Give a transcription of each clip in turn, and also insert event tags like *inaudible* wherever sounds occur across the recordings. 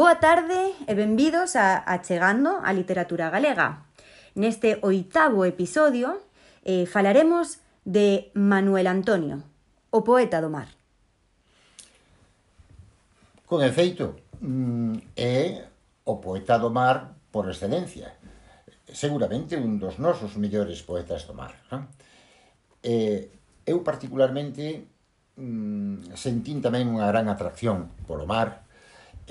Boa tarde e benvidos a Achegando a Literatura Galega. Neste oitavo episodio eh, falaremos de Manuel Antonio, o poeta do mar. Con efeito, mm, é o poeta do mar por excelencia. Seguramente un dos nosos mellores poetas do mar. Non? E eu particularmente mm, sentín tamén unha gran atracción polo mar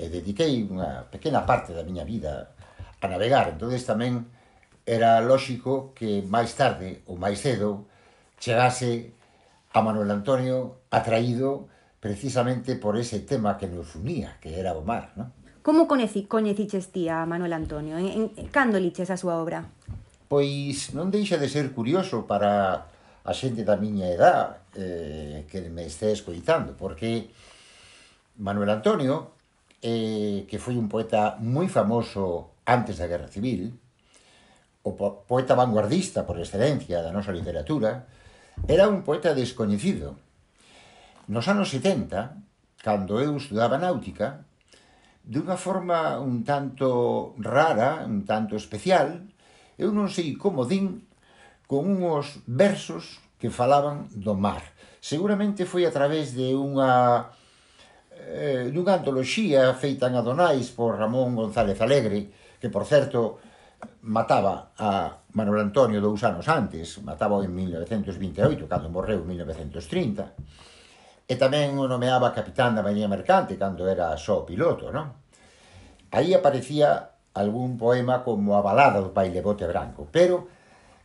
e dediquei unha pequena parte da miña vida a navegar. entonces tamén era lóxico que máis tarde ou máis cedo chegase a Manuel Antonio atraído precisamente por ese tema que nos unía, que era o mar, non? Como coñeci, coñeciches ti a Manuel Antonio? En, en, cando liches a súa obra? Pois non deixa de ser curioso para a xente da miña edad eh, que me este escoitando, porque Manuel Antonio eh, que foi un poeta moi famoso antes da Guerra Civil, o po poeta vanguardista por excelencia da nosa literatura, era un poeta descoñecido. Nos anos 70, cando eu estudaba náutica, de unha forma un tanto rara, un tanto especial, eu non sei como din, con unhos versos que falaban do mar. Seguramente foi a través de unha eh, dunha antoloxía feita en Adonais por Ramón González Alegre, que, por certo, mataba a Manuel Antonio dous anos antes, mataba en 1928, cando morreu en 1930, e tamén o nomeaba capitán da María Mercante, cando era só piloto, non? Aí aparecía algún poema como a balada do baile bote Branco, pero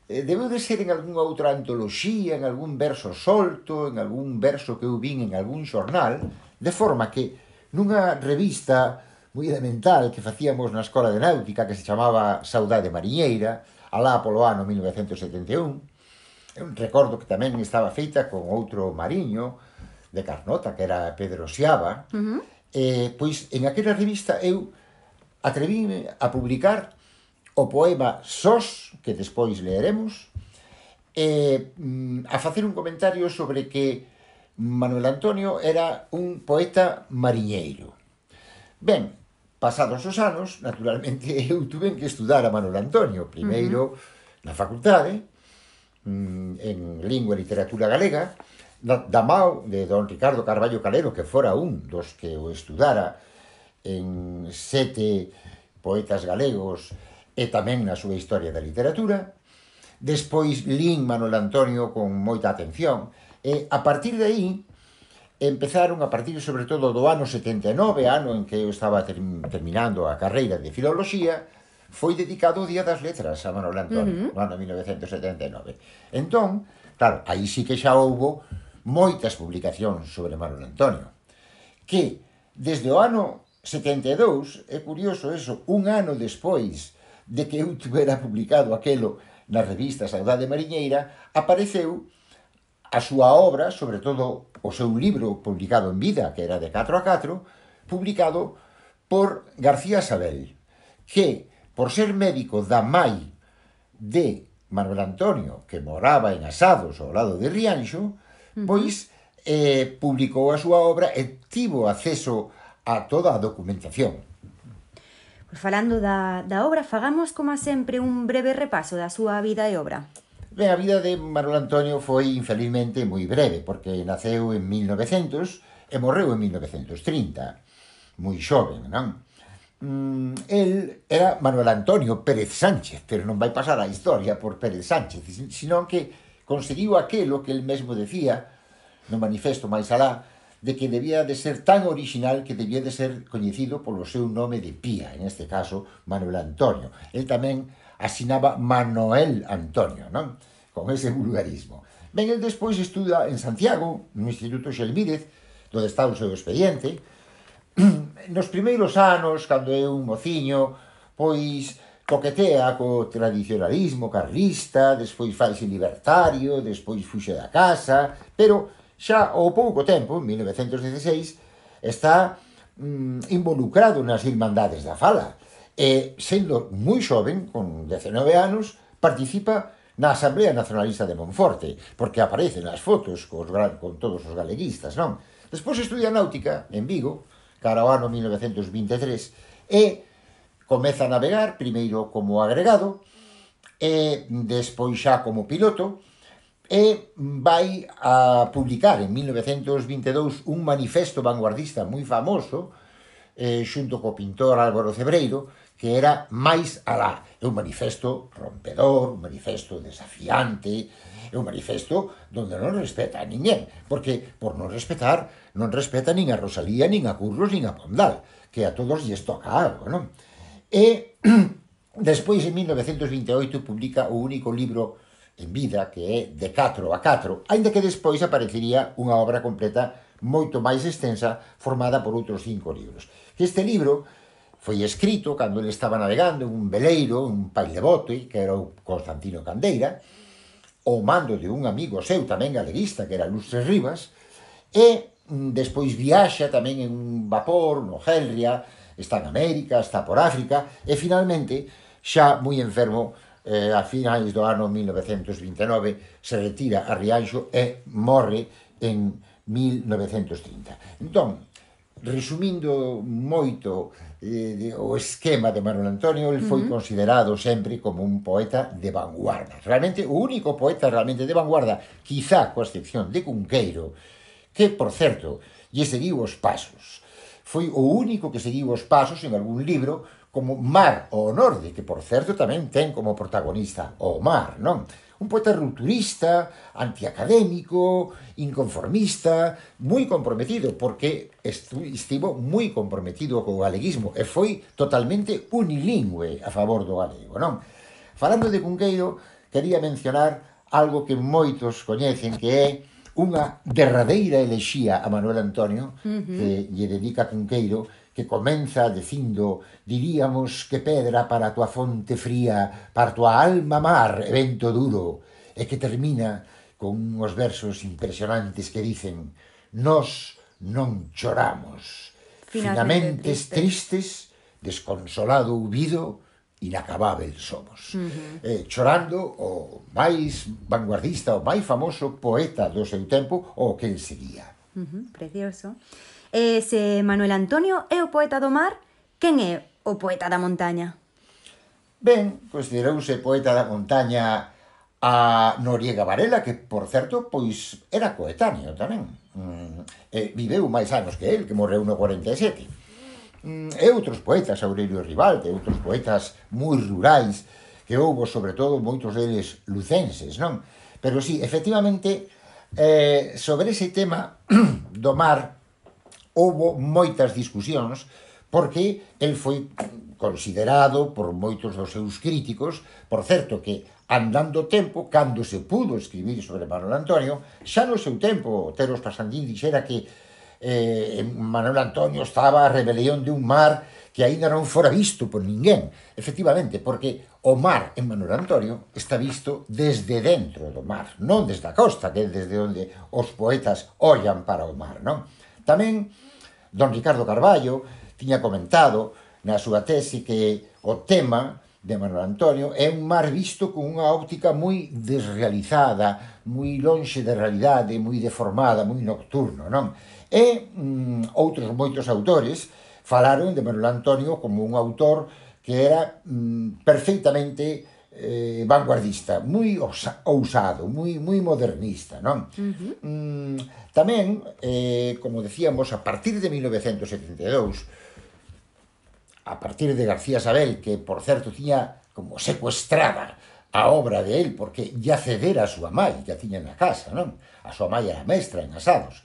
eh, debeu de ser en algunha outra antoloxía, en algún verso solto, en algún verso que eu vin en algún xornal, De forma que nunha revista moi elemental que facíamos na Escola de Náutica que se chamaba Saudade Mariñeira, alá polo ano 1971, eu recordo que tamén estaba feita con outro mariño de Carnota, que era Pedro Xiaba, uh -huh. eh, pois en aquela revista eu atrevíme a publicar o poema Sos, que despois leeremos, eh, a facer un comentario sobre que Manuel Antonio era un poeta mariñeiro. Ben, pasados os anos, naturalmente, *laughs* eu tuve que estudar a Manuel Antonio, primeiro uh -huh. na facultade, mm, en Lingua e Literatura Galega, da mao de don Ricardo Carballo Calero, que fora un dos que o estudara en sete poetas galegos e tamén na súa historia da literatura. Despois lín Manuel Antonio con moita atención, E a partir de aí empezaron a partir sobre todo do ano 79, ano en que eu estaba ter terminando a carreira de Filoloxía, foi dedicado o Día das Letras a Manuel Antonio, uh -huh. no ano 1979. Entón, claro, aí sí que xa houbo moitas publicacións sobre Manuel Antonio, que desde o ano 72, é curioso eso, un ano despois de que eu tuvera publicado aquelo na revista Saudade Mariñeira, apareceu A súa obra, sobre todo o seu libro publicado en vida, que era de 4 a 4, publicado por García Sabel, que, por ser médico da mai de Manuel Antonio, que moraba en Asados ao lado de Rianxo, pois eh, publicou a súa obra e tivo acceso a toda a documentación. Pois falando da, da obra, fagamos, como sempre, un breve repaso da súa vida e obra. Ben, a vida de Manuel Antonio foi infelizmente moi breve, porque naceu en 1900 e morreu en 1930, moi xoven, non? Mm, el era Manuel Antonio Pérez Sánchez, pero non vai pasar a historia por Pérez Sánchez, sino que conseguiu aquelo que el mesmo decía no manifesto máis alá, de que debía de ser tan original que debía de ser coñecido polo seu nome de pía, en este caso Manuel Antonio. El tamén asinaba Manuel Antonio, non? Con ese vulgarismo. Ben, el despois estuda en Santiago, no Instituto Xelmírez, donde está o seu expediente. *clears throat* Nos primeiros anos, cando é un mociño, pois coquetea co tradicionalismo carlista, despois faise libertario, despois fuxe da casa, pero xa ao pouco tempo, en 1916, está mm, involucrado nas Irmandades da Fala, e, sendo moi xoven, con 19 anos, participa na Asamblea Nacionalista de Monforte, porque aparecen as fotos cos, con todos os galeguistas, non? Despois estudia náutica en Vigo, cara ao ano 1923, e comeza a navegar, primeiro como agregado, e despois xa como piloto, e vai a publicar en 1922 un manifesto vanguardista moi famoso, eh, xunto co pintor Álvaro Cebreiro, que era máis alá. É un manifesto rompedor, un manifesto desafiante, é un manifesto donde non respeta a ninguén, porque por non respetar, non respeta nin a Rosalía, nin a Curros, nin a Pondal, que a todos lles toca algo, non? E *clears throat* despois, en 1928, publica o único libro en vida, que é de 4 a 4, ainda que despois aparecería unha obra completa moito máis extensa formada por outros cinco libros. Que este libro foi escrito cando ele estaba navegando un veleiro, un pailebote, que era o Constantino Candeira, ao mando de un amigo seu tamén galeguista, que era Lustres Rivas, e mm, despois viaxa tamén en un vapor no Helria, está en América, está por África, e finalmente, xa moi enfermo, eh, a finais do ano 1929 se retira a Rianxo e morre en 1930. Entón, resumindo moito eh, o esquema de Manuel Antonio, el foi uh -huh. considerado sempre como un poeta de vanguarda. Realmente, o único poeta realmente de vanguarda, quizá coa excepción de Cunqueiro, que, por certo, lle seguiu os pasos. Foi o único que seguiu os pasos en algún libro como Mar o Norde, que, por certo, tamén ten como protagonista o mar, non? Un poeta rupturista, antiacadémico, inconformista, moi comprometido, porque estivo moi comprometido co galeguismo e foi totalmente unilingüe a favor do galego, non? Falando de Cunqueiro, quería mencionar algo que moitos coñecen, que é unha derradeira elexía a Manuel Antonio, uh -huh. que lle dedica Cunqueiro, que comeza dicindo diríamos que pedra para a tua fonte fría, para a tua alma mar, evento duro, e que termina con os versos impresionantes que dicen Nos non choramos, finamente tristes, tristes desconsolado ouvido, inacabável somos. Uh -huh. eh, chorando o máis vanguardista, o máis famoso poeta do seu tempo, o que el seguía. Uh -huh, precioso ese eh, Manuel Antonio é o poeta do mar, quen é o poeta da montaña? Ben, considerouse poeta da montaña a Noriega Varela, que, por certo, pois era coetáneo tamén. Mm, e viveu máis anos que el, que morreu no 47. Mm, e outros poetas, Aurelio Rivalde, outros poetas moi rurais, que houbo, sobre todo, moitos deles lucenses, non? Pero sí, efectivamente, eh, sobre ese tema *clears throat* do mar, houbo moitas discusións porque el foi considerado por moitos dos seus críticos, por certo que andando tempo, cando se pudo escribir sobre Manuel Antonio, xa no seu tempo, Teros Pasandín dixera que eh, Manuel Antonio estaba a rebelión de un mar que aínda non fora visto por ninguén. Efectivamente, porque o mar en Manuel Antonio está visto desde dentro do mar, non desde a costa, que é desde onde os poetas ollan para o mar, non? Tamén, don Ricardo Carballo tiña comentado na súa tese que o tema de Manuel Antonio é un mar visto con unha óptica moi desrealizada, moi lonxe da realidade, moi deformada, moi nocturno, non? E mm, outros moitos autores falaron de Manuel Antonio como un autor que era mm, perfeitamente eh, vanguardista, moi ousado, moi moi modernista, non? Uh -huh. mm, tamén, eh, como decíamos, a partir de 1972, a partir de García Sabel, que por certo tiña como secuestrada a obra de él, porque ya cedera a súa mãe, que a tiña na casa, non? A súa mãe era mestra en asados.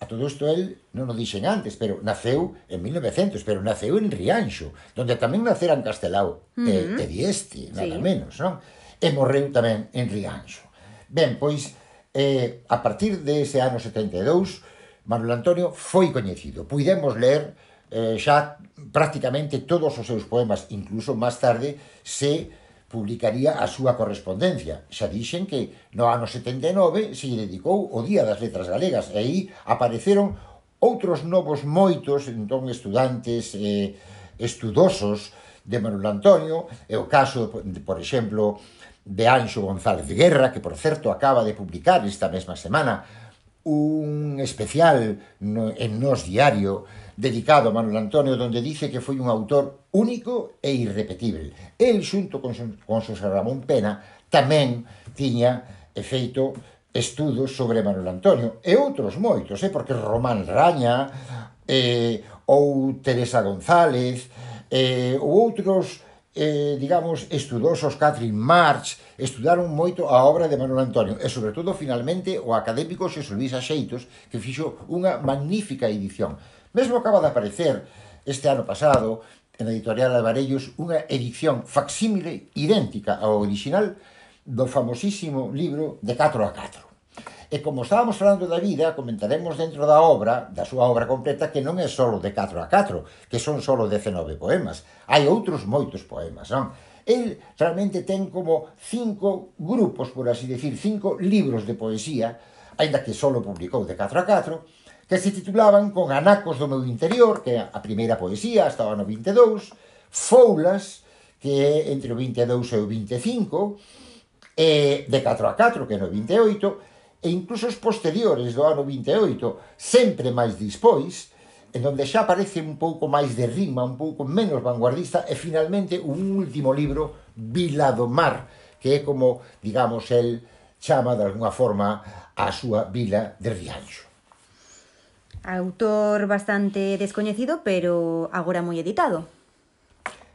A todo isto el non o dixen antes, pero naceu en 1900, pero naceu en Rianxo, donde tamén naceran Castelao uh -huh. e, e Dieste, nada sí. menos, non? E morreu tamén en Rianxo. Ben, pois, eh, a partir de ese ano 72, Manuel Antonio foi coñecido. Puidemos ler eh, xa prácticamente todos os seus poemas, incluso máis tarde se publicaría a súa correspondencia. Xa dixen que no ano 79 se dedicou o Día das Letras Galegas e aí apareceron outros novos moitos, entón estudantes eh, estudosos de Manuel Antonio, e o caso, por exemplo, de Anxo González de Guerra, que por certo acaba de publicar esta mesma semana un especial en Nos Diario dedicado a Manuel Antonio, donde dice que foi un autor único e irrepetible. El, xunto con, con José Ramón Pena, tamén tiña efeito estudos sobre Manuel Antonio e outros moitos, eh, porque Román Raña eh, ou Teresa González eh, ou outros eh, digamos, estudosos Catherine March, estudaron moito a obra de Manuel Antonio e, sobretudo, finalmente, o académico Xosé Luis Axeitos, que fixo unha magnífica edición. Mesmo acaba de aparecer este ano pasado en a editorial Alvarellos unha edición facsímile idéntica ao original do famosísimo libro de 4 a 4. E como estábamos falando da vida, comentaremos dentro da obra, da súa obra completa, que non é só de 4 a 4, que son só 19 poemas. Hai outros moitos poemas, non? El realmente ten como cinco grupos, por así decir, cinco libros de poesía, aínda que só publicou de 4 a 4, que se titulaban con Anacos do meu interior, que a primeira poesía estaba no 22, Foulas, que é entre o 22 e o 25, e de 4 a 4, que é no 28, e incluso os posteriores do ano 28, sempre máis dispois, en donde xa aparece un pouco máis de rima, un pouco menos vanguardista, e finalmente un último libro, Vila do Mar, que é como, digamos, el chama de alguna forma a súa vila de Rianxo. Autor bastante descoñecido, pero agora moi editado.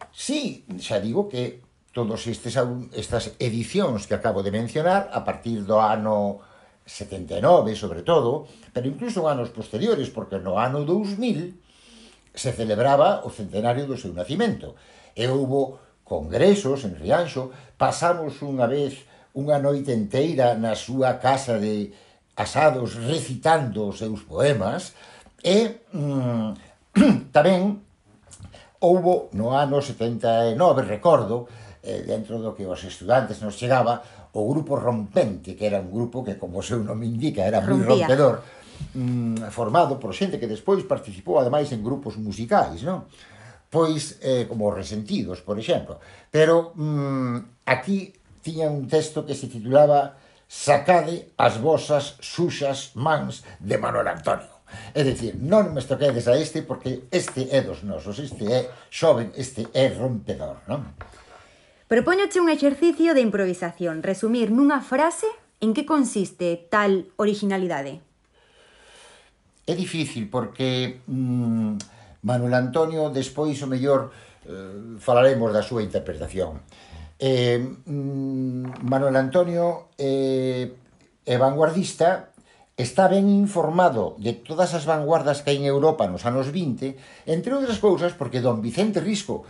Sí, xa digo que todos estes estas edicións que acabo de mencionar a partir do ano 79, sobre todo, pero incluso anos posteriores, porque no ano 2000 se celebraba o centenario do seu nacimento. E houbo congresos en Rianxo, pasamos unha vez unha noite enteira na súa casa de, asados recitando os seus poemas e mm, *clears throat* tamén houbo no ano 79, recordo, eh, dentro do que os estudantes nos chegaba, o grupo rompente, que era un grupo que, como o seu nome indica, era moi rompedor, mm, formado por xente que despois participou, ademais, en grupos musicais, non? Pois, eh, como Resentidos, por exemplo. Pero mm, aquí tiña un texto que se titulaba sacade as vosas xuxas mans de Manuel Antonio. É dicir, non me estoquedes a este porque este é dos nosos, este é xoven, este é rompedor, non? Propóñoche un exercicio de improvisación, resumir nunha frase en que consiste tal originalidade. É difícil porque mmm, Manuel Antonio despois o mellor eh, falaremos da súa interpretación. Eh, mm, Manuel Antonio eh, é vanguardista, está ben informado de todas as vanguardas que hai en Europa nos anos 20, entre outras cousas porque don Vicente Risco,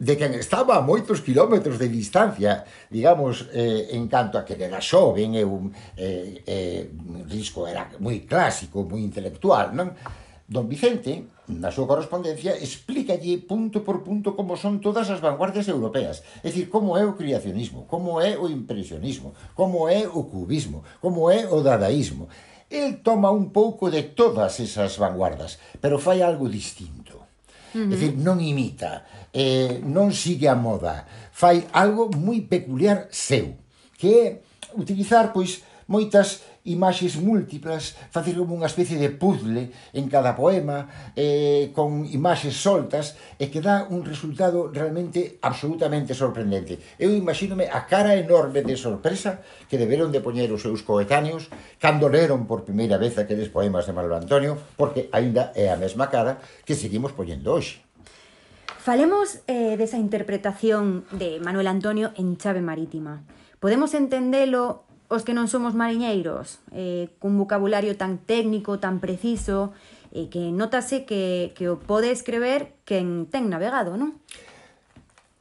de quen estaba a moitos kilómetros de distancia, digamos, eh, en canto a que era xoven, e un eh, eh, risco era moi clásico, moi intelectual, non? Don Vicente Na súa correspondencia explícalle punto por punto como son todas as vanguardias europeas, é dicir, como é o creacionismo, como é o impresionismo, como é o cubismo, como é o dadaísmo. El toma un pouco de todas esas vanguardas, pero fai algo distinto. Uh -huh. É dicir, non imita, eh, non sigue a moda, fai algo moi peculiar seu, que é utilizar, pois, moitas imaxes múltiplas, facer como unha especie de puzzle en cada poema, eh, con imaxes soltas, e que dá un resultado realmente absolutamente sorprendente. Eu imagínome a cara enorme de sorpresa que deberon de poñer os seus coetáneos cando leron por primeira vez aqueles poemas de Manuel Antonio, porque aínda é a mesma cara que seguimos poñendo hoxe. Falemos eh, desa interpretación de Manuel Antonio en Chave Marítima. Podemos entendelo os que non somos mariñeiros, eh, cun vocabulario tan técnico, tan preciso, eh, que notase que, que o pode escrever quen ten navegado, non?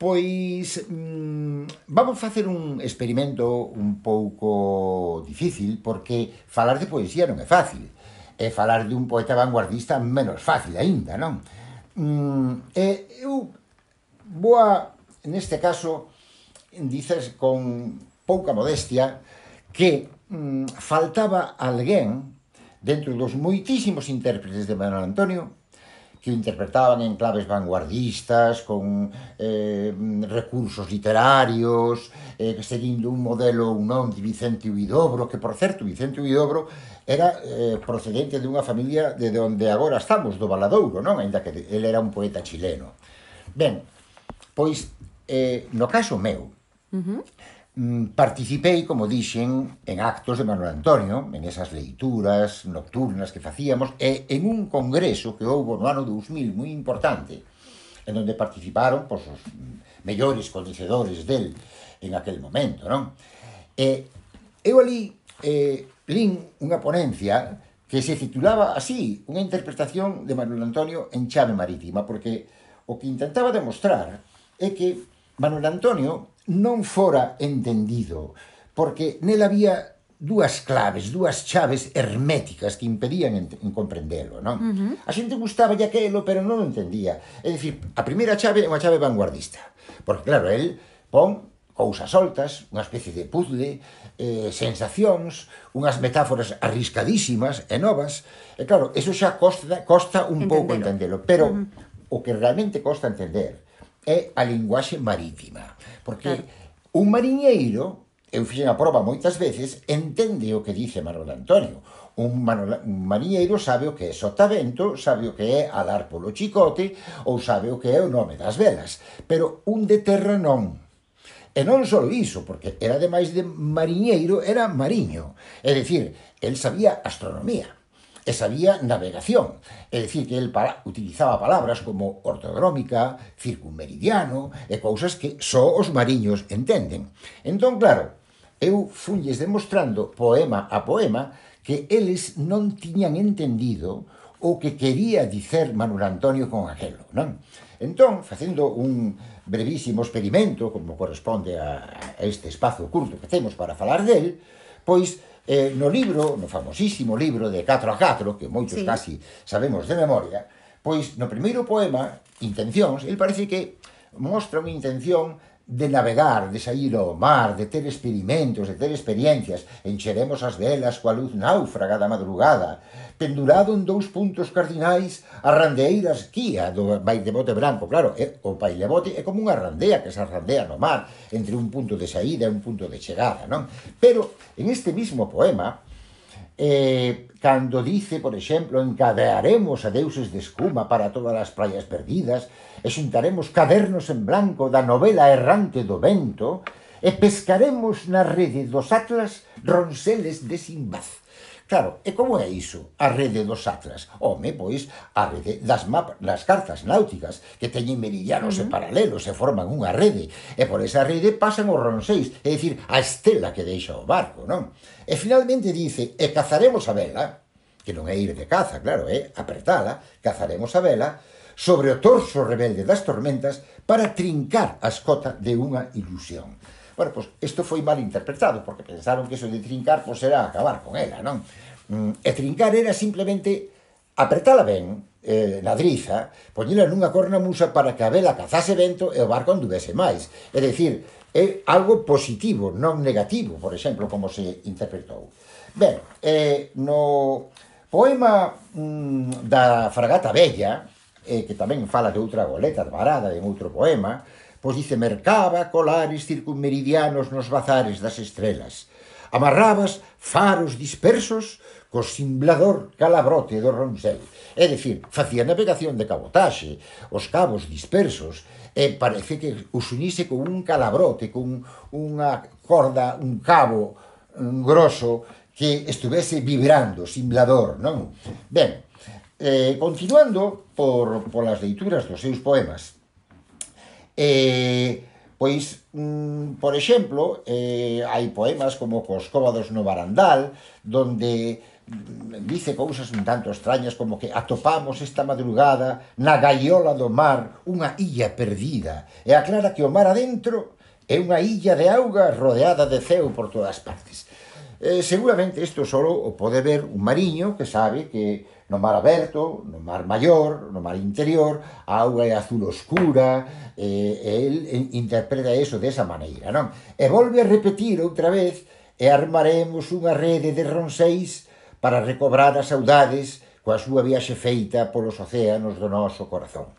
Pois mmm, vamos facer un experimento un pouco difícil porque falar de poesía non é fácil e falar de un poeta vanguardista menos fácil aínda, non? Mm, e eu vou a, neste caso, dices con pouca modestia, que mm, faltaba alguén dentro dos moitísimos intérpretes de Manuel Antonio que o interpretaban en claves vanguardistas, con eh, mm, recursos literarios, eh, seguindo un modelo ou non de Vicente Huidobro, que, por certo, Vicente Huidobro era eh, procedente dunha familia de onde agora estamos, do Valadouro, non? Ainda que ele era un poeta chileno. Ben, pois, eh, no caso meu, uh -huh Mm, participei, como dixen, en actos de Manuel Antonio, en esas leituras nocturnas que facíamos, e en un congreso que houve no ano 2000 moi importante, en donde participaron pois, os mellores coñecedores del en aquel momento, non? E eu ali eh, lin unha ponencia que se titulaba así, unha interpretación de Manuel Antonio en chave marítima, porque o que intentaba demostrar é que Manuel Antonio non fora entendido, porque nel había dúas claves, dúas chaves herméticas que impedían en, en comprendelo, non? Uh -huh. A xente gustaba aquelo, pero non o entendía. É dicir, a primeira chave é unha chave vanguardista, porque claro, el pon cousas soltas, unha especie de puzzle, eh, sensacións, unhas metáforas arriscadísimas e novas. E claro, eso xa costa, costa un Entendelo. pouco entendelo, pero uh -huh. o que realmente costa entender é a linguaxe marítima. Porque claro. un mariñeiro, eu fixen a prova moitas veces, entende o que dice Manuel Antonio. Un, Manuel, un mariñeiro sabe o que é sotavento, sabe o que é alar polo chicote, ou sabe o que é o nome das velas. Pero un de terra non. E non só iso, porque era ademais de mariñeiro, era mariño. É dicir, el sabía astronomía e sabía navegación. É dicir, que el para, utilizaba palabras como ortodrómica, circunmeridiano, e cousas que só os mariños entenden. Entón, claro, eu funlles demostrando poema a poema que eles non tiñan entendido o que quería dicer Manuel Antonio con aquelo, non? Entón, facendo un brevísimo experimento, como corresponde a, a este espazo curto que temos para falar del, pois Eh, no libro, no famosísimo libro de 4 a 4, que moitos sí. casi sabemos de memoria, pois no primeiro poema, Intencións, el parece que mostra unha intención de navegar, de sair ao mar, de ter experimentos, de ter experiencias, encheremos as velas coa luz náufraga da madrugada, pendurado en dous puntos cardinais a randeira esquía do bailebote branco, claro, é, o bailebote é como unha randea que se randea no mar, entre un punto de saída e un punto de chegada, non? Pero en este mismo poema, eh, cando dice, por exemplo, encadearemos a deuses de escuma para todas as praias perdidas, e xuntaremos cadernos en blanco da novela errante do vento, e pescaremos na rede dos atlas ronseles de Simbaz. Claro, e como é iso? A rede dos atlas. Home, pois, a rede das mapas, das cartas náuticas, que teñen meridianos uh -huh. e paralelos e forman unha rede. E por esa rede pasan os ronseis, é dicir, a estela que deixa o barco, non? E finalmente dice, e cazaremos a vela, que non é ir de caza, claro, é apertala, cazaremos a vela, sobre o torso rebelde das tormentas para trincar a escota de unha ilusión. Bueno, pois isto foi mal interpretado, porque pensaron que eso de trincar pois era acabar con ela, non? Mm, e trincar era simplemente apretala ben, eh, nadriza, poñela nunha cornamusa para que a vela cazase vento e o barco anduvese máis. É dicir, é algo positivo, non negativo, por exemplo, como se interpretou. Ben, eh, no poema mm, da Fragata Bella, eh, que tamén fala de outra goleta de varada en outro poema, pois dice, mercaba colares circunmeridianos nos bazares das estrelas. Amarrabas faros dispersos co simblador calabrote do roncel. É dicir, facía navegación de cabotaxe, os cabos dispersos, e parece que os unise con un calabrote, con unha corda, un cabo un grosso que estuvese vibrando, simblador, non? Ben, eh, continuando por, por as leituras dos seus poemas, Eh, pois, mm, por exemplo, eh, hai poemas como Coscóvados no Barandal, donde mm, dice cousas un tanto extrañas como que atopamos esta madrugada na gaiola do mar unha illa perdida e aclara que o mar adentro é unha illa de auga rodeada de ceo por todas partes. Eh, seguramente isto só o pode ver un mariño que sabe que No mar aberto, no mar maior, no mar interior, a auga é azul oscura, e, e el interpreta eso desa maneira, non? E volve a repetir outra vez, e armaremos unha rede de ronseis para recobrar as saudades coa súa viaxe feita polos océanos do noso corazón.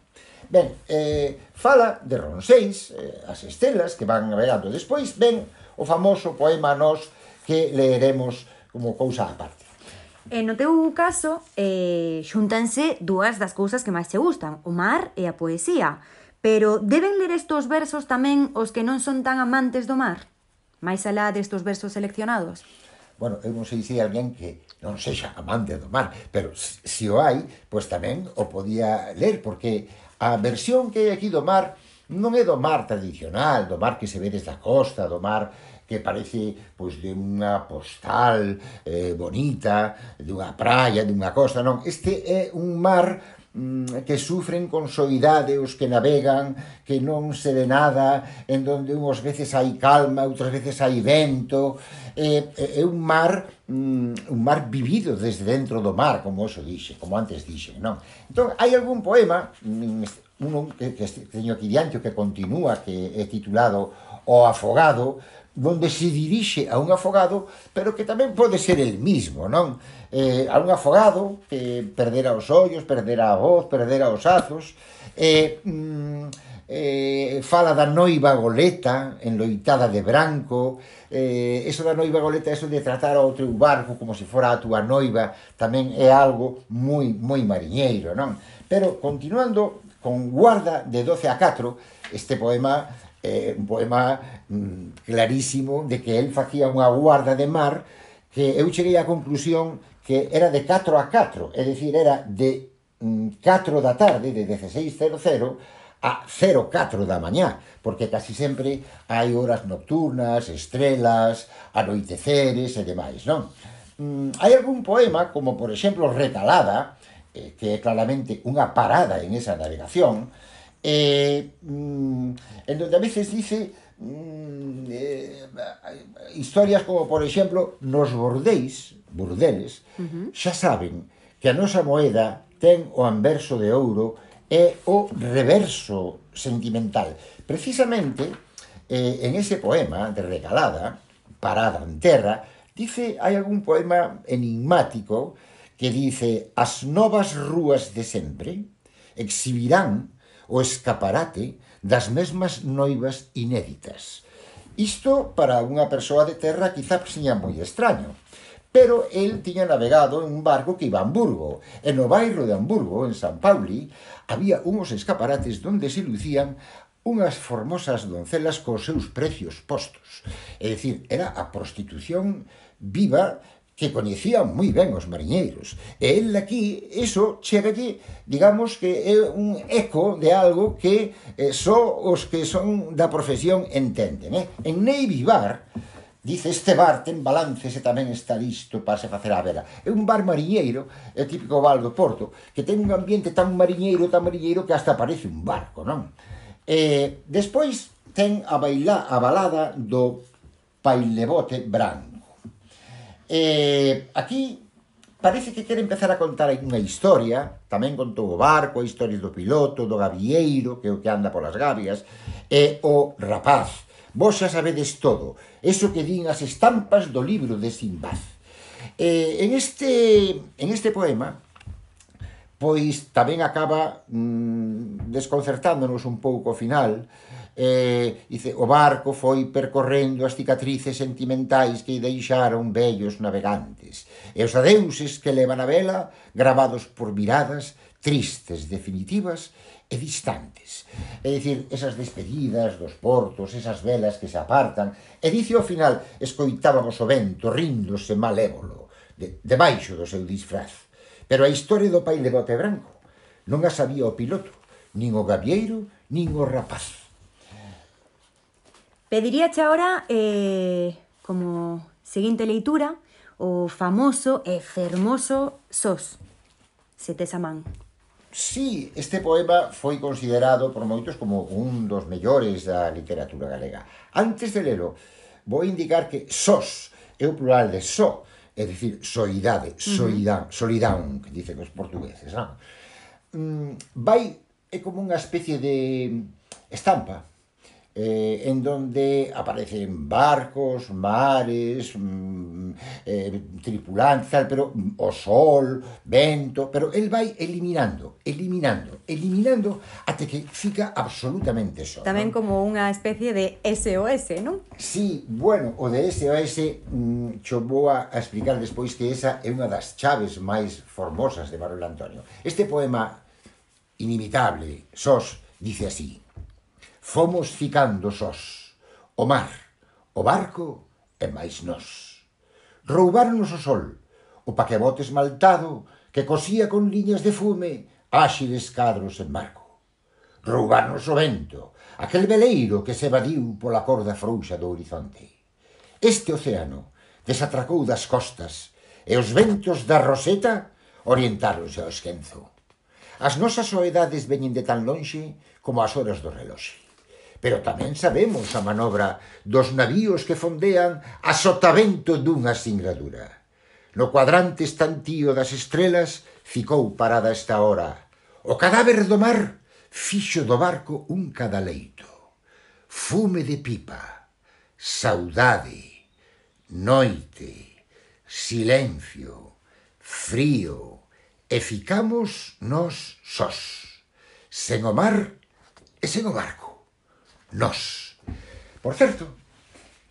Ben, eh, fala de Ronseis, eh, as estelas que van navegando despois, ben, o famoso poema nos que leeremos como cousa aparte. E no teu caso, eh, xuntanse dúas das cousas que máis te gustan, o mar e a poesía. Pero deben ler estos versos tamén os que non son tan amantes do mar? Máis alá destos versos seleccionados? bueno, eu non sei se hai alguén que non sexa amante do mar, pero se, se o hai, pois tamén o podía ler, porque a versión que hai aquí do mar non é do mar tradicional, do mar que se ve desde a costa, do mar que parece pois de unha postal eh, bonita, dunha praia, dunha costa, non, este é un mar mm, que sufren con soidade os que navegan, que non se ve nada, en donde unhas veces hai calma, outras veces hai vento, é, é un mar mm, un mar vivido desde dentro do mar, como eso dixe, como antes dixe, non? Entón, hai algún poema, mm, un que, que teño aquí diante, que continúa, que é titulado o afogado, onde se dirixe a un afogado, pero que tamén pode ser el mismo, non? Eh, a un afogado que perdera os ollos, perdera a voz, perdera os azos, eh, mm, eh, fala da noiva goleta enloitada de branco eh, eso da noiva goleta eso de tratar ao teu barco como se fora a tua noiva tamén é algo moi moi mariñeiro non? pero continuando con guarda de 12 a 4 este poema eh, un poema mm, clarísimo de que el facía unha guarda de mar que eu cheguei á conclusión que era de 4 a 4, é dicir, era de mm, 4 da tarde, de 16.00, a 04 da mañá, porque casi sempre hai horas nocturnas, estrelas, anoiteceres e demais, non? Mm, hai algún poema, como por exemplo Retalada, eh, que é claramente unha parada en esa navegación, eh, mm, en donde a veces dice mm, eh, historias como, por exemplo, nos bordéis, bordeles, uh -huh. xa saben que a nosa moeda ten o anverso de ouro e o reverso sentimental. Precisamente, eh, en ese poema de Regalada, Parada en Terra, dice, hai algún poema enigmático que dice as novas rúas de sempre exhibirán o escaparate das mesmas noivas inéditas. Isto para unha persoa de terra quizá seña moi extraño, pero el tiña navegado en un barco que iba a Hamburgo, e no bairro de Hamburgo, en San Pauli, había unhos escaparates donde se lucían unhas formosas doncelas cos seus precios postos. É dicir, era a prostitución viva que coñecía moi ben os mariñeiros. E el aquí, iso chegalle, digamos que é un eco de algo que eh, só os que son da profesión entenden. Eh? En Navy Bar, Dice, este bar ten balances e tamén está listo para se facer a vela. É un bar mariñeiro, é o típico bar do Porto, que ten un ambiente tan mariñeiro, tan mariñeiro, que hasta parece un barco, non? E despois ten a bailar a balada do Pailebote Branco eh, aquí parece que quere empezar a contar unha historia, tamén contou o barco, a historia do piloto, do gavieiro, que é o que anda polas gavias, e o rapaz. Vos xa sabedes todo, eso que din as estampas do libro de Simbad. Eh, en, este, en este poema, pois tamén acaba mm, desconcertándonos un pouco o final, eh, dice, o barco foi percorrendo as cicatrices sentimentais que deixaron vellos navegantes e os adeuses que levan a vela gravados por miradas tristes, definitivas e distantes. É dicir, esas despedidas dos portos, esas velas que se apartan, e dice ao final, escoitábamos o vento ríndose malévolo, de, debaixo do seu disfraz. Pero a historia do pai de bote branco non a sabía o piloto, nin o gavieiro, nin o rapaz. Pediríache agora eh, como seguinte leitura o famoso e fermoso Sos, se tes a man. Sí, este poema foi considerado por moitos como un dos mellores da literatura galega. Antes de lelo, vou indicar que Sos é o plural de so, é dicir, soidade, soidán, uh -huh. solidán, que dicen os portugueses, non? Mm, vai é como unha especie de estampa, eh, en donde aparecen barcos, mares, mm, eh, tripulantes, tal, pero mm, o sol, vento, pero él vai eliminando, eliminando, eliminando até que fica absolutamente só. Tamén non? como unha especie de SOS, non? Sí, bueno, o de SOS mm, cho vou a explicar despois que esa é unha das chaves máis formosas de Manuel Antonio. Este poema inimitable, Sos, dice así. Fomos ficando sós. O mar, o barco e máis nós. Roubaronos o sol, o paquebote esmaltado que cosía con liñas de fume áxiles cadros en marco. Roubaronos o vento, aquel veleiro que se evadiu pola corda frouxa do horizonte. Este océano desatracou das costas e os ventos da roseta orientáronse ao esquenzo. As nosas soedades veñen de tan lonxe como as horas do reloxe pero tamén sabemos a manobra dos navíos que fondean a sotavento dunha singradura. No cuadrante estantío das estrelas ficou parada esta hora. O cadáver do mar fixo do barco un cadaleito. Fume de pipa, saudade, noite, silencio, frío, e ficamos nos sós, sen o mar e sen o barco. Nós. Por certo,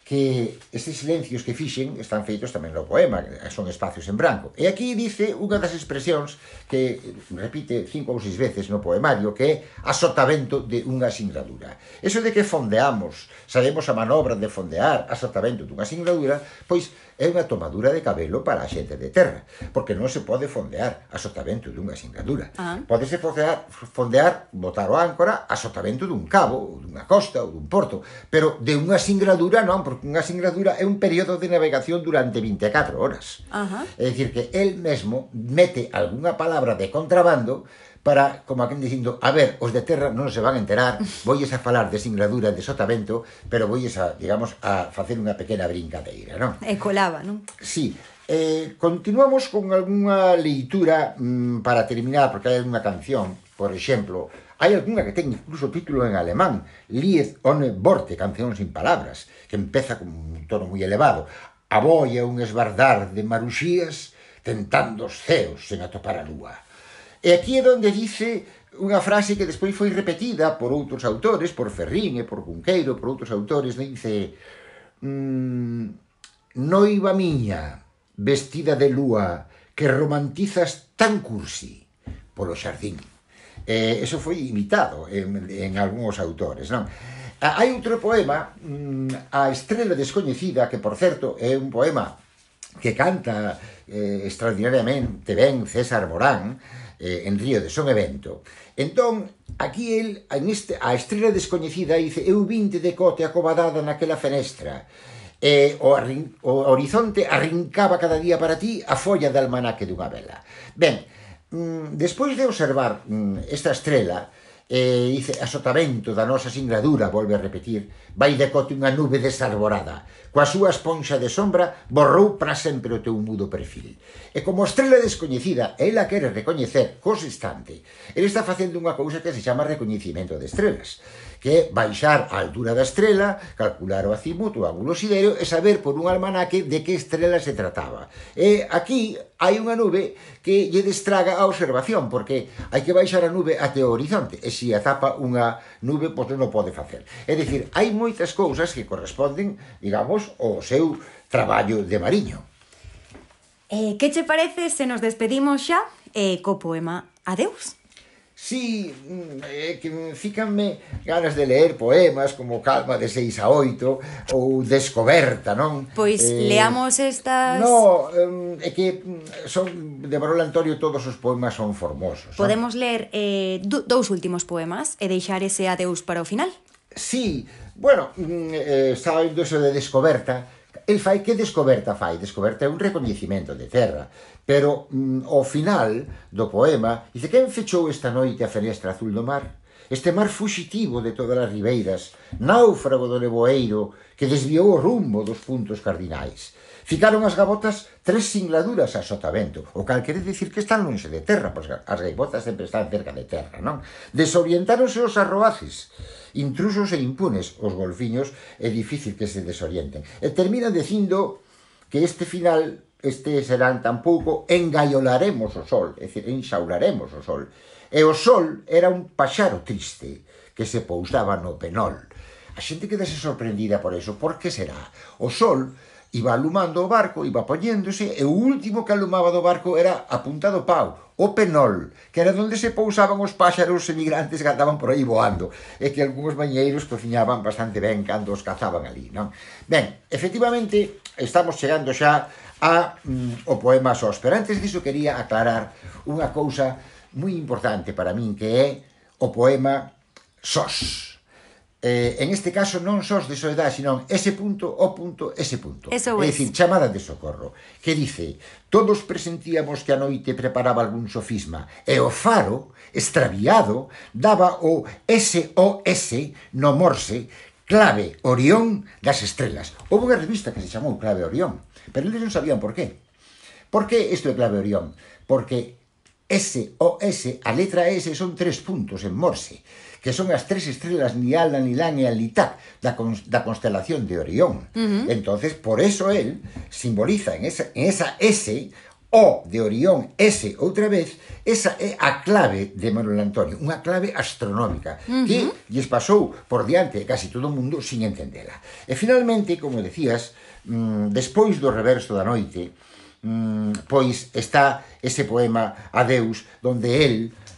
que estes silencios que fixen están feitos tamén no poema, son espacios en branco. E aquí dice unha das expresións que repite cinco ou seis veces no poemario, que é asotamento de unha singladura. Eso de que fondeamos, sabemos a manobra de fondear asotamento dunha singladura, pois é unha tomadura de cabelo para a xente de terra, porque non se pode fondear a sotavento dunha singladura. Ah. Podese fondear, fondear, botar o áncora a dun cabo, ou dunha costa, ou dun porto, pero de unha singladura non, porque porque unha singladura é un período de navegación durante 24 horas. Ajá. É dicir, que el mesmo mete algunha palabra de contrabando para, como aquén dicindo, a ver, os de terra non se van a enterar, *laughs* voyes a falar de singladura de sotavento, pero voyes a, digamos, a facer unha pequena brincadeira, non? E colaba, non? Sí, Eh, continuamos con algunha leitura mmm, para terminar, porque hai unha canción, por exemplo, Hai algunha que ten incluso título en alemán, Lied ohne Worte, Canción sin palabras, que empeza con un tono moi elevado. A Aboia un esbardar de maruxías tentando os ceos sen atopar a lúa. E aquí é onde dice unha frase que despois foi repetida por outros autores, por Ferrín e por Cunqueiro, por outros autores, dice mm, Noiva miña, vestida de lúa, que romantizas tan cursi polo xardín. Eh, eso foi imitado en, en algúns autores, non? Ah, hai outro poema, mm, A estrela descoñecida, que, por certo, é un poema que canta eh, extraordinariamente ben César Morán, eh, en Río de Son Evento. Entón, aquí el, en este, a estrela descoñecida, dice Eu vinte de cote acobadada naquela fenestra, e o, arrin, o horizonte arrincaba cada día para ti a folla de almanaque dunha vela. Ben, Mm, despois de observar mm, esta estrela, e dice, a sotavento da nosa singladura, volve a repetir, vai decote unha nube desarborada, coa súa esponxa de sombra borrou para sempre o teu mudo perfil. E como estrela descoñecida, ela quere recoñecer cos instante, ele está facendo unha cousa que se chama recoñecimento de estrelas que baixar a altura da estrela, calcular o azimuth, o ángulo siderio, e saber por un almanaque de que estrela se trataba. E aquí hai unha nube que lle destraga a observación, porque hai que baixar a nube até o horizonte, e se azapa unha nube, pois non o pode facer. É dicir, hai moitas cousas que corresponden, digamos, ao seu traballo de mariño. Eh, que che parece se nos despedimos xa eh, co poema Adeus? Sí, eh, que fícanme ganas de ler poemas como Calma de 6 a 8 ou Descoberta, non? Pois eh, leamos estas... No, eh, é que mm, son de Barolo Antonio todos os poemas son formosos. Podemos non? ler eh, dous últimos poemas e deixar ese adeus para o final? Sí, bueno, mm, eh, estaba indo eso de Descoberta, El fai que descoberta fai? Descoberta é un recoñecimento de terra, Pero mm, ao final do poema, dice, quen fechou esta noite a fenestra azul do mar? Este mar fuxitivo de todas as ribeiras, náufrago do leboeiro que desviou o rumbo dos puntos cardinais. Ficaron as gabotas tres singladuras a sotavento, o cal quere dicir que están longe de terra, pois as gaivotas sempre están cerca de terra, non? Desorientáronse os arroaces, intrusos e impunes, os golfiños, é difícil que se desorienten. E termina dicindo que este final este serán tampouco engaiolaremos o sol, é dicir, enxaularemos o sol. E o sol era un paxaro triste que se pousaba no penol. A xente quedase sorprendida por eso, por que será? O sol iba alumando o barco, iba poñéndose, e o último que alumaba do barco era a punta do pau, o penol, que era onde se pousaban os páxaros emigrantes que andaban por aí voando, e que algúns bañeiros cociñaban bastante ben cando os cazaban ali, non? Ben, efectivamente, estamos chegando xa a mm, o poema sós. Pero antes disso quería aclarar unha cousa moi importante para min que é o poema sós. Eh, en este caso non sós de soledade, senón ese punto, o punto, ese punto. Eso é es. dicir, chamada de socorro, que dice Todos presentíamos que a noite preparaba algún sofisma e o faro, extraviado, daba o SOS no morse Clave Orión das Estrelas. Houve unha revista que se chamou Clave Orión, pero eles non sabían por qué. Por que isto é Clave Orión? Porque S o S, a letra S, son tres puntos en Morse, que son as tres estrelas Niala, Nilán e Alitac da, da constelación de Orión. Uh -huh. Entonces, por eso él simboliza en esa, en esa S O de Orión S outra vez, esa é a clave de Manuel Antonio, unha clave astronómica uh -huh. que lles pasou por diante casi todo o mundo sin entendela. E finalmente, como decías, mm, despois do reverso da noite, mm, pois está ese poema Adeus, donde el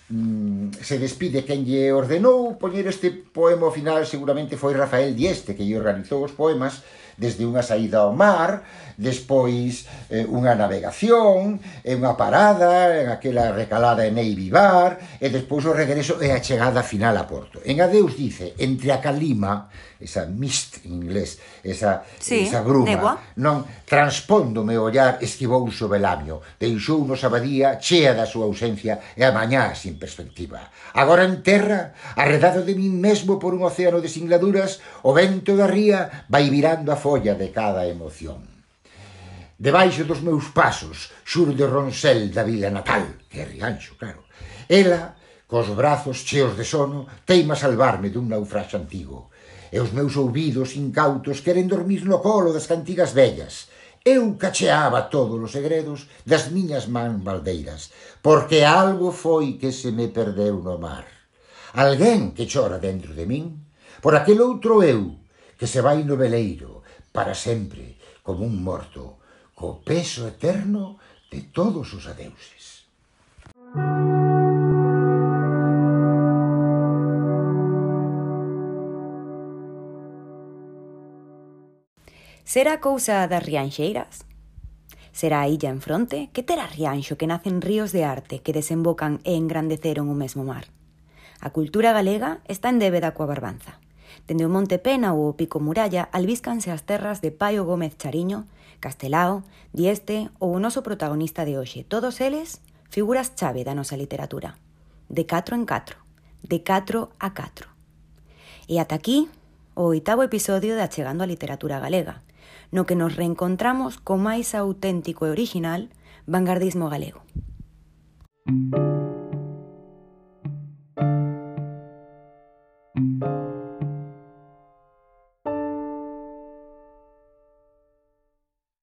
mm, se despide quen lle ordenou poñer este poema final seguramente foi Rafael Dieste que lle organizou os poemas desde unha saída ao mar, despois eh, unha navegación, e unha parada, en aquela recalada en Eivivar, e despois o regreso e a chegada final a Porto. En Adeus dice, entre a calima, esa mist en inglés, esa, sí, esa gruma, negua. non transpóndome o ollar esquivou o velamio, deixou nos abadía chea da súa ausencia e a mañá sin perspectiva. Agora en terra, arredado de min mesmo por un océano de singladuras, o vento da ría vai virando a folla de cada emoción. Debaixo dos meus pasos xurde o ronsel da vila natal, que é Rianxo, claro. Ela, cos brazos cheos de sono, teima salvarme dun naufraxo antigo. E os meus ouvidos incautos queren dormir no colo das cantigas vellas. Eu cacheaba todos os segredos das miñas man baldeiras, porque algo foi que se me perdeu no mar. Alguén que chora dentro de min, por aquel outro eu que se vai no veleiro, para sempre, como un morto, co peso eterno de todos os adeuses. Será cousa das rianxeiras? Será a illa en fronte? Que terá rianxo que nacen ríos de arte que desembocan e engrandeceron o mesmo mar? A cultura galega está en débeda coa barbanza. Dende o Monte Pena ou o Pico Muralla albíscanse as terras de Paio Gómez Chariño, Castelao, Dieste ou o noso protagonista de hoxe. Todos eles figuras chave da nosa literatura. De 4 en 4, de 4 a 4. E ata aquí o oitavo episodio de Achegando a Literatura Galega, no que nos reencontramos co máis auténtico e original vanguardismo galego.